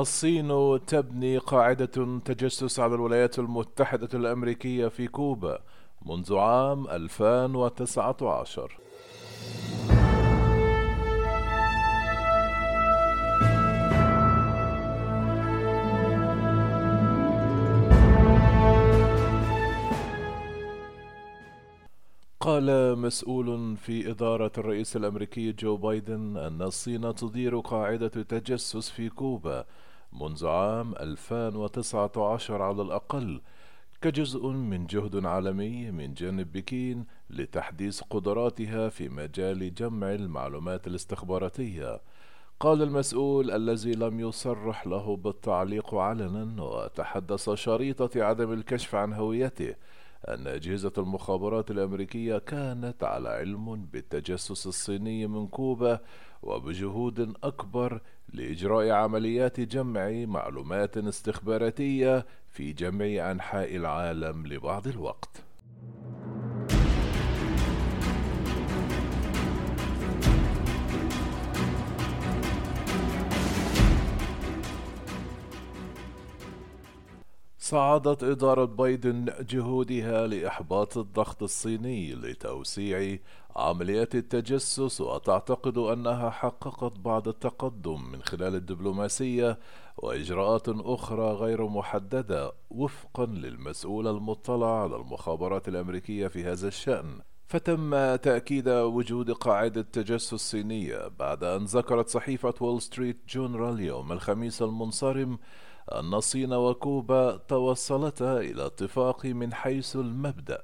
الصين تبني قاعدة تجسس على الولايات المتحدة الأمريكية في كوبا منذ عام 2019 قال مسؤول في إدارة الرئيس الأمريكي جو بايدن أن الصين تدير قاعدة تجسس في كوبا منذ عام 2019 على الأقل كجزء من جهد عالمي من جانب بكين لتحديث قدراتها في مجال جمع المعلومات الاستخباراتية. قال المسؤول الذي لم يصرح له بالتعليق علنا وتحدث شريطة عدم الكشف عن هويته أن أجهزة المخابرات الأمريكية كانت على علم بالتجسس الصيني من كوبا وبجهود أكبر لإجراء عمليات جمع معلومات استخباراتية في جميع أنحاء العالم لبعض الوقت. صعدت إدارة بايدن جهودها لإحباط الضغط الصيني لتوسيع عمليات التجسس وتعتقد أنها حققت بعض التقدم من خلال الدبلوماسية وإجراءات أخرى غير محددة وفقا للمسؤول المطلع على المخابرات الأمريكية في هذا الشأن. فتم تأكيد وجود قاعدة تجسس صينية بعد أن ذكرت صحيفة وول ستريت جونرال يوم الخميس المنصرم أن الصين وكوبا توصلتا إلى اتفاق من حيث المبدأ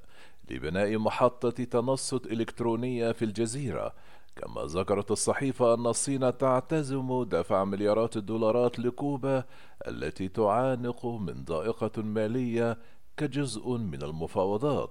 لبناء محطة تنصت إلكترونية في الجزيرة. كما ذكرت الصحيفة أن الصين تعتزم دفع مليارات الدولارات لكوبا التي تعاني من ضائقة مالية كجزء من المفاوضات.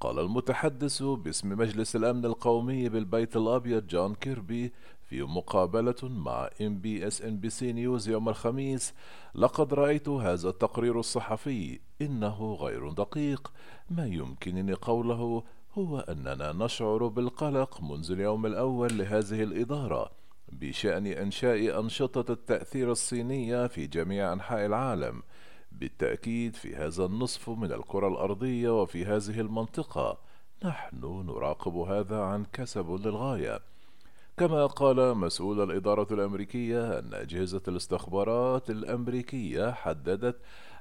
قال المتحدث باسم مجلس الأمن القومي بالبيت الأبيض جون كيربي في مقابلة مع إم بي إس NBC News يوم الخميس لقد رأيت هذا التقرير الصحفي. إنه غير دقيق. ما يمكنني قوله هو أننا نشعر بالقلق منذ اليوم الأول لهذه الإدارة بشأن إنشاء أنشطة التأثير الصينية في جميع أنحاء العالم. بالتأكيد في هذا النصف من الكرة الأرضية وفي هذه المنطقة. نحن نراقب هذا عن كسب للغاية. كما قال مسؤول الإدارة الأمريكية أن أجهزة الاستخبارات الأمريكية حددت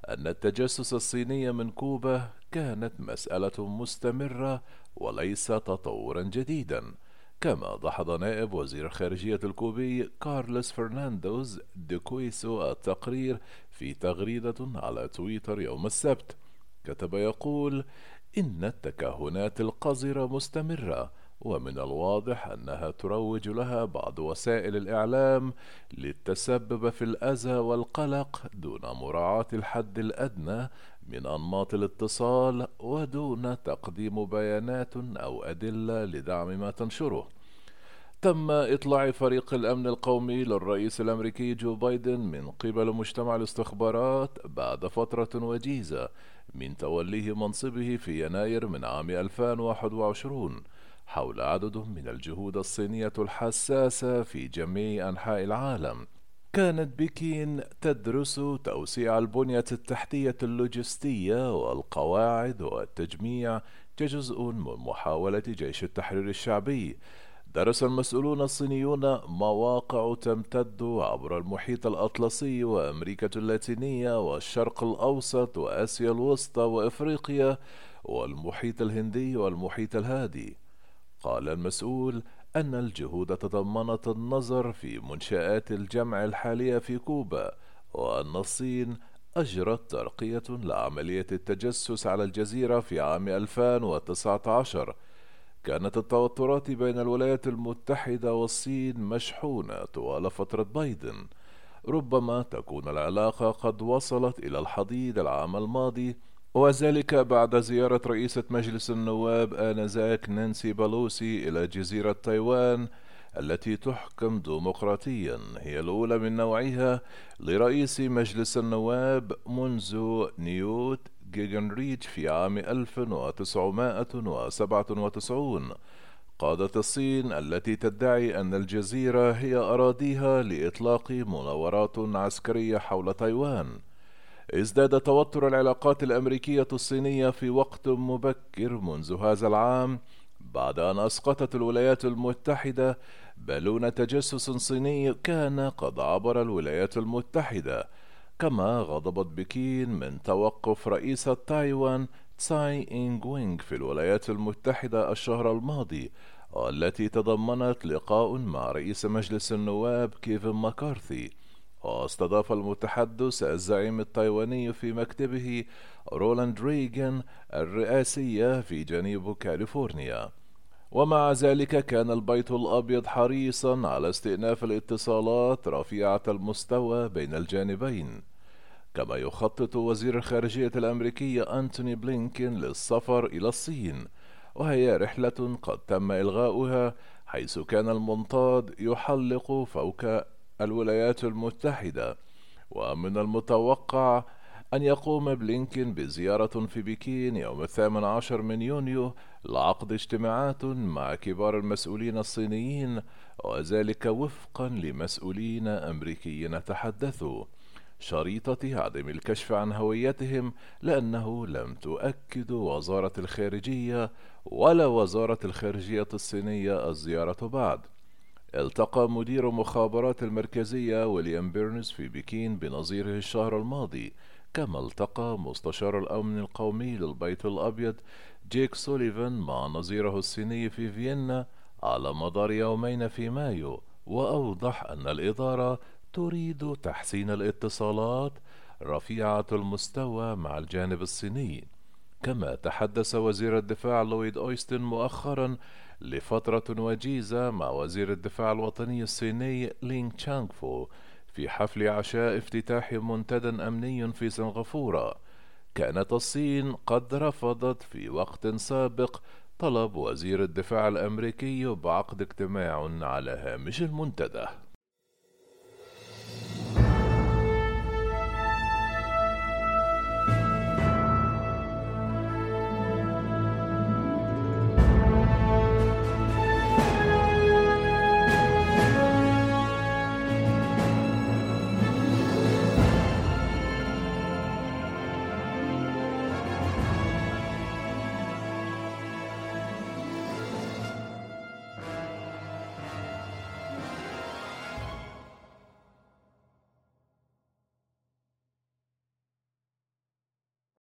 أن التجسس الصيني من كوبا كانت مسألة مستمرة وليس تطورا جديدا. كما دحض نائب وزير الخارجية الكوبي كارلوس فرنانديز دي كوسيو التقرير في تغريدة على تويتر يوم السبت. كتب يقول إن التكهنات القذرة مستمرة ومن الواضح أنها تروج لها بعض وسائل الإعلام للتسبب في الأذى والقلق دون مراعاة الحد الأدنى من أنماط الاتصال ودون تقديم بيانات أو أدلة لدعم ما تنشره. تم إطلاع فريق الأمن القومي للرئيس الأمريكي جو بايدن من قبل مجتمع الاستخبارات بعد فترة وجيزة من توليه منصبه في يناير من عام 2021 حول عدد من الجهود الصينية الحساسة في جميع أنحاء العالم كانت بكين تدرس توسيع البنية التحتية اللوجستية والقواعد والتجميع كجزء من محاولة جيش التحرير الشعبي. درس المسؤولون الصينيون مواقع تمتد عبر المحيط الأطلسي وأمريكا اللاتينية والشرق الأوسط وآسيا الوسطى وإفريقيا والمحيط الهندي والمحيط الهادي. قال المسؤول أن الجهود تضمنت النظر في منشآت الجمع الحالية في كوبا وأن الصين أجرت ترقية لعملية التجسس على الجزيرة في عام 2019 كانت التوترات بين الولايات المتحدة والصين مشحونة طوال فترة بايدن. ربما تكون العلاقة قد وصلت إلى الحضيض العام الماضي وذلك بعد زيارة رئيسة مجلس النواب آنذاك نانسي بلوسي إلى جزيرة تايوان التي تحكم ديمقراطيا. هي الأولى من نوعها لرئيس مجلس النواب منذ نيوت جينجريتش في عام 1997 قادت الصين التي تدعي أن الجزيرة هي أراضيها لإطلاق مناورات عسكرية حول تايوان. ازداد توتر العلاقات الأمريكية الصينية في وقت مبكر منذ هذا العام بعد أن أسقطت الولايات المتحدة بالون تجسس صيني كان قد عبر الولايات المتحدة كما غضبت بكين من توقف رئيسة تايوان تساي إنغ في الولايات المتحدة الشهر الماضي والتي تضمنت لقاء مع رئيس مجلس النواب كيفن ماكارثي. واستضاف المتحدث الزعيم التايواني في مكتبة رونالد ريغان الرئاسية في جنوب كاليفورنيا. ومع ذلك كان البيت الأبيض حريصا على استئناف الاتصالات رفيعة المستوى بين الجانبين. كما يخطط وزير الخارجية الأمريكي أنتوني بلينكين للسفر إلى الصين. وهي رحلة قد تم إلغاؤها حيث كان المنطاد يحلق فوق الولايات المتحدة ومن المتوقع أن يقوم بلينكين بزيارة في بكين يوم الثامن عشر من يونيو لعقد اجتماعات مع كبار المسؤولين الصينيين وذلك وفقا لمسؤولين أمريكيين تحدثوا. شريطة عدم الكشف عن هويتهم لأنه لم تؤكد وزارة الخارجية ولا وزارة الخارجية الصينية الزيارة بعد. التقى مدير مخابرات المركزية ويليام بيرنز في بكين بنظيره الشهر الماضي كما التقى مستشار الأمن القومي للبيت الأبيض جيك سوليفان مع نظيره الصيني في فيينا على مدار يومين في مايو وأوضح أن الإدارة تريد تحسين الاتصالات رفيعة المستوى مع الجانب الصيني. كما تحدث وزير الدفاع لويد أويستن مؤخرا لفترة وجيزة مع وزير الدفاع الوطني الصيني لينغ تشانغفو في حفل عشاء افتتاح منتدى أمني في سنغافورة. كانت الصين قد رفضت في وقت سابق طلب وزير الدفاع الأمريكي بعقد اجتماع على هامش المنتدى.